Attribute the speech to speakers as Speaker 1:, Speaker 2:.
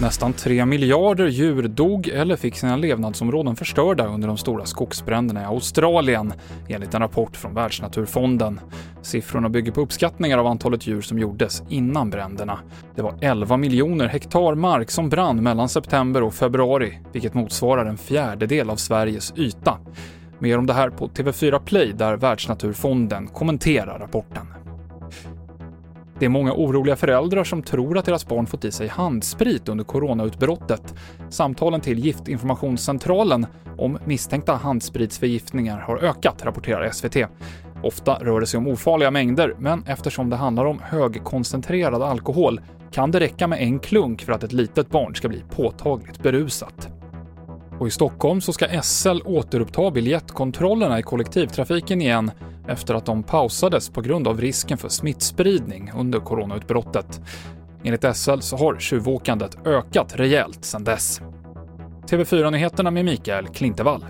Speaker 1: Nästan 3 miljarder djur dog eller fick sina levnadsområden förstörda under de stora skogsbränderna i Australien, enligt en rapport från Världsnaturfonden. Siffrorna bygger på uppskattningar av antalet djur som gjordes innan bränderna. Det var 11 miljoner hektar mark som brann mellan september och februari, vilket motsvarar en fjärdedel av Sveriges yta. Mer om det här på TV4 Play där Världsnaturfonden kommenterar rapporten. Det är många oroliga föräldrar som tror att deras barn fått i sig handsprit under coronautbrottet. Samtalen till Giftinformationscentralen om misstänkta handspritsförgiftningar har ökat, rapporterar SVT. Ofta rör det sig om ofarliga mängder, men eftersom det handlar om högkoncentrerad alkohol kan det räcka med en klunk för att ett litet barn ska bli påtagligt berusat. Och i Stockholm så ska SL återuppta biljettkontrollerna i kollektivtrafiken igen efter att de pausades på grund av risken för smittspridning under coronautbrottet. Enligt SL så har tjuvåkandet ökat rejält sedan dess. TV4-nyheterna med Mikael Klintevall.